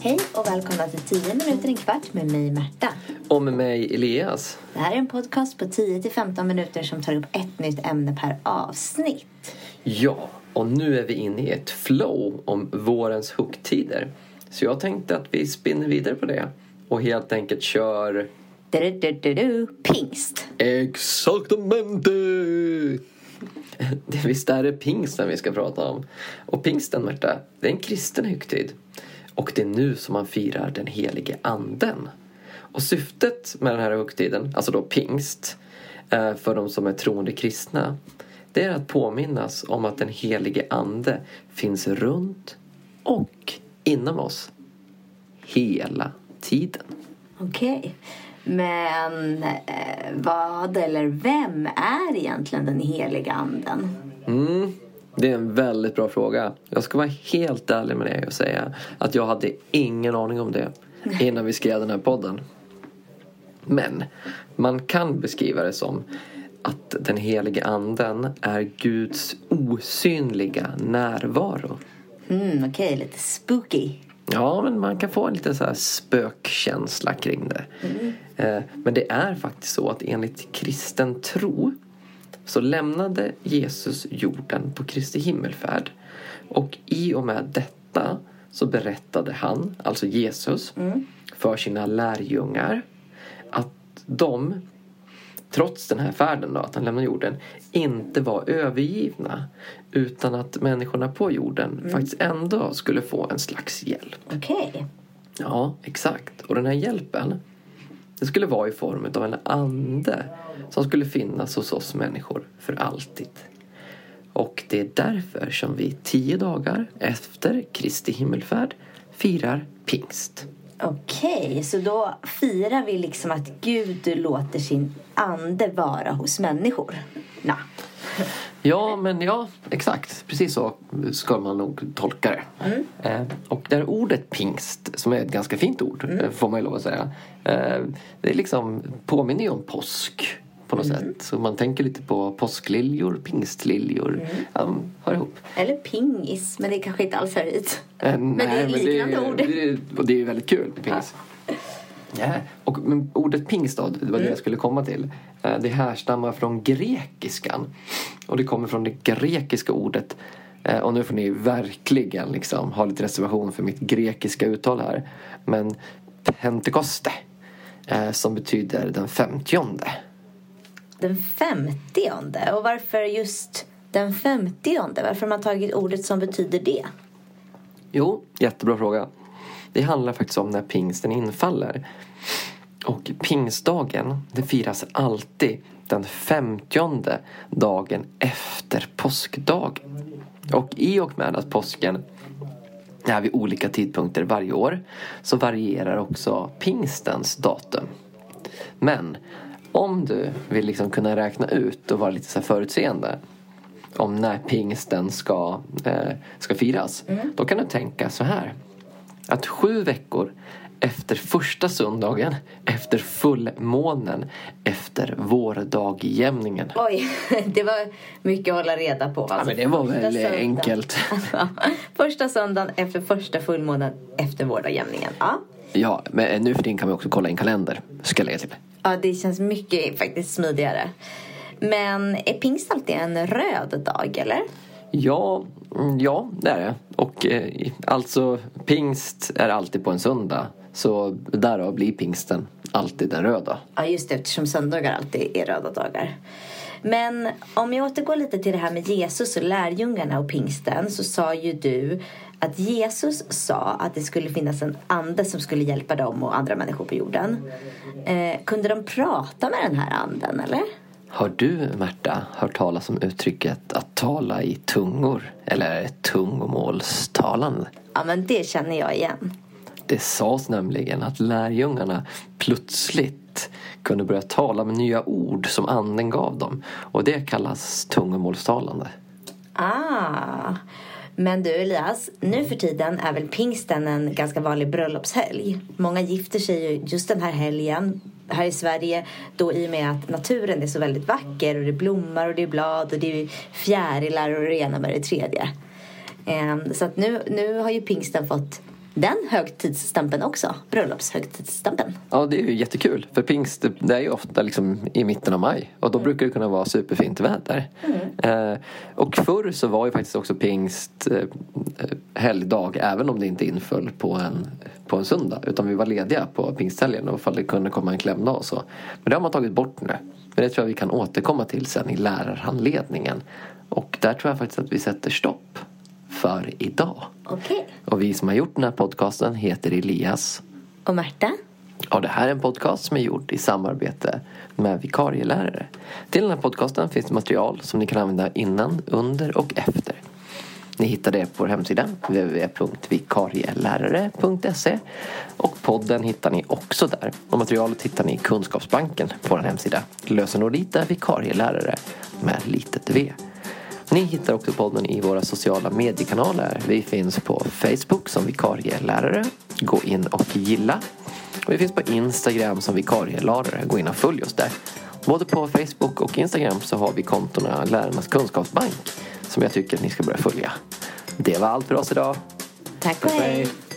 Hej och välkomna till 10 minuter en kvart med mig Märta. Och med mig Elias. Det här är en podcast på 10-15 minuter som tar upp ett nytt ämne per avsnitt. Ja, och nu är vi inne i ett flow om vårens högtider. Så jag tänkte att vi spinner vidare på det och helt enkelt kör... Du, du, du, du, pingst. Exaktamente! Det visst är det pingsten vi ska prata om. Och pingsten, Märta, det är en kristen högtid. Och det är nu som man firar den helige anden. Och syftet med den här högtiden, alltså då pingst, eh, för de som är troende kristna, det är att påminnas om att den helige ande finns runt och inom oss hela tiden. Okej. Men eh, vad eller vem är egentligen den heliga anden? Mm, det är en väldigt bra fråga. Jag ska vara helt ärlig med dig och säga att jag hade ingen aning om det innan vi skrev den här podden. Men man kan beskriva det som att den helige anden är Guds osynliga närvaro. Mm, Okej, lite spooky. Ja, men man kan få en liten så här spökkänsla kring det. Eh, Men det är faktiskt så att enligt kristen tro så lämnade Jesus jorden på Kristi himmelfärd. Och i och med detta så berättade han, alltså Jesus, för sina lärjungar att de, trots den här färden då, att han lämnade jorden, inte var övergivna. Utan att människorna på jorden faktiskt ändå skulle få en slags hjälp. Okej. Ja, exakt. Och den här hjälpen det skulle vara i form av en ande som skulle finnas hos oss människor för alltid. Och det är därför som vi tio dagar efter Kristi himmelfärd firar pingst. Okej, så då firar vi liksom att Gud låter sin ande vara hos människorna. Ja, men ja, exakt. Precis så ska man nog tolka det. Eh, och det här ordet pingst, som är ett ganska fint ord, eh, får man ju lov att säga. Eh, det är liksom, påminner ju om påsk på något sätt. Så man tänker lite på påskliljor, pingstliljor. Ja, de hör ihop. Eller pingis, men det kanske inte alls hör hit. Eh, Men det är liknande ord. Det, det är väldigt kul med pingst. Ja. Och men ordet pingst då, det var det Mm. jag skulle komma till. Eh, Det härstammar från grekiskan. Och det kommer från det grekiska ordet eh, och nu får ni verkligen liksom ha lite reservation för mitt grekiska uttal här. Men pentekoste. eh, Som betyder den femtionde. Den femtionde. Och varför just den femtionde? Varför har man tagit ordet som betyder det? Jo, jättebra fråga. Det handlar faktiskt om när pingsten infaller. Och pingstdagen, det firas alltid den femtionde dagen efter påskdagen. Och i och med att påsken är vid olika tidpunkter varje år så varierar också pingstens datum. Men om du vill liksom kunna räkna ut och vara lite så förutseende om när pingsten ska, eh, ska firas. Då kan du tänka så här. Att sju veckor efter första söndagen, efter fullmånen, efter vårdagjämningen. Oj, det var mycket att hålla reda på. Alltså, men det var väl söndagen- enkelt. första söndagen efter första fullmånen efter vårdagjämningen. Ja. Ja, men nu för tiden kan man också kolla en kalender. Ska jag lägga till. ja, det känns mycket faktiskt smidigare. Men är pingst alltid en röd dag, eller? Ja, mm, ja det är det. Och eh, alltså pingst är alltid på en söndag. Så därav blir pingsten alltid den röda. Ja, just det, eftersom söndagar alltid är röda dagar. Men om jag återgår lite till det här med Jesus och lärjungarna och pingsten så sa ju du att Jesus sa att det skulle finnas en ande som skulle hjälpa dem och andra människor på jorden. Eh, kunde de prata med den här anden, eller? Har du, Märta, hört talas om uttrycket att tala i tungor? Eller tungomålstalande? Ja, men det känner jag igen. Det sades nämligen att lärjungarna plötsligt kunde börja tala med nya ord som anden gav dem. Och det kallas tungomålstalande. Ah. Men du Elias, nu för tiden är väl pingsten en ganska vanlig bröllopshelg. Många gifter sig ju just den här helgen här i Sverige då i och med att naturen är så väldigt vacker och det blommar och det är blad och det är fjärilar och det ena med det tredje. Ehm, så att nu, nu har ju pingsten fått den högtidsstämpeln också. Bröllopshögtidsstämpeln. Ja, det är ju jättekul. För pingst det är ju ofta liksom i mitten av maj. Och då brukar det kunna vara superfint väder. Eh, och förr så var ju faktiskt också pingst eh, helgdag. Även om det inte inföll på en, på en söndag. Utan vi var lediga på pingsthelgen. Och det kunde komma en klämdag och så. Men det har man tagit bort nu. Men det tror jag vi kan återkomma till sen i lärarhandledningen. Och där tror jag faktiskt att vi sätter stopp för idag. Okej. Och vi som har gjort den här podcasten heter Elias. Och Märta? Ja, det här är en podcast som är gjord i samarbete med vikarielärare. Till den här podcasten finns det material som ni kan använda innan, under och efter. Ni hittar det på vår hemsida www.vikarielärare.se och podden hittar ni också där. Och materialet hittar ni i Kunskapsbanken på vår hemsida. Lösenord dit är vikarielärare med litet v. Ni hittar också podden i våra sociala mediekanaler. Vi finns på Facebook som vikarielärare. Gå in och gilla. Och vi finns på Instagram som vikarielärare. Gå in och följ oss där. Både på Facebook och Instagram så har vi kontona Lärarnas kunskapsbank som jag tycker att ni ska börja följa. Det var allt för oss idag. Tack och hej. Hej.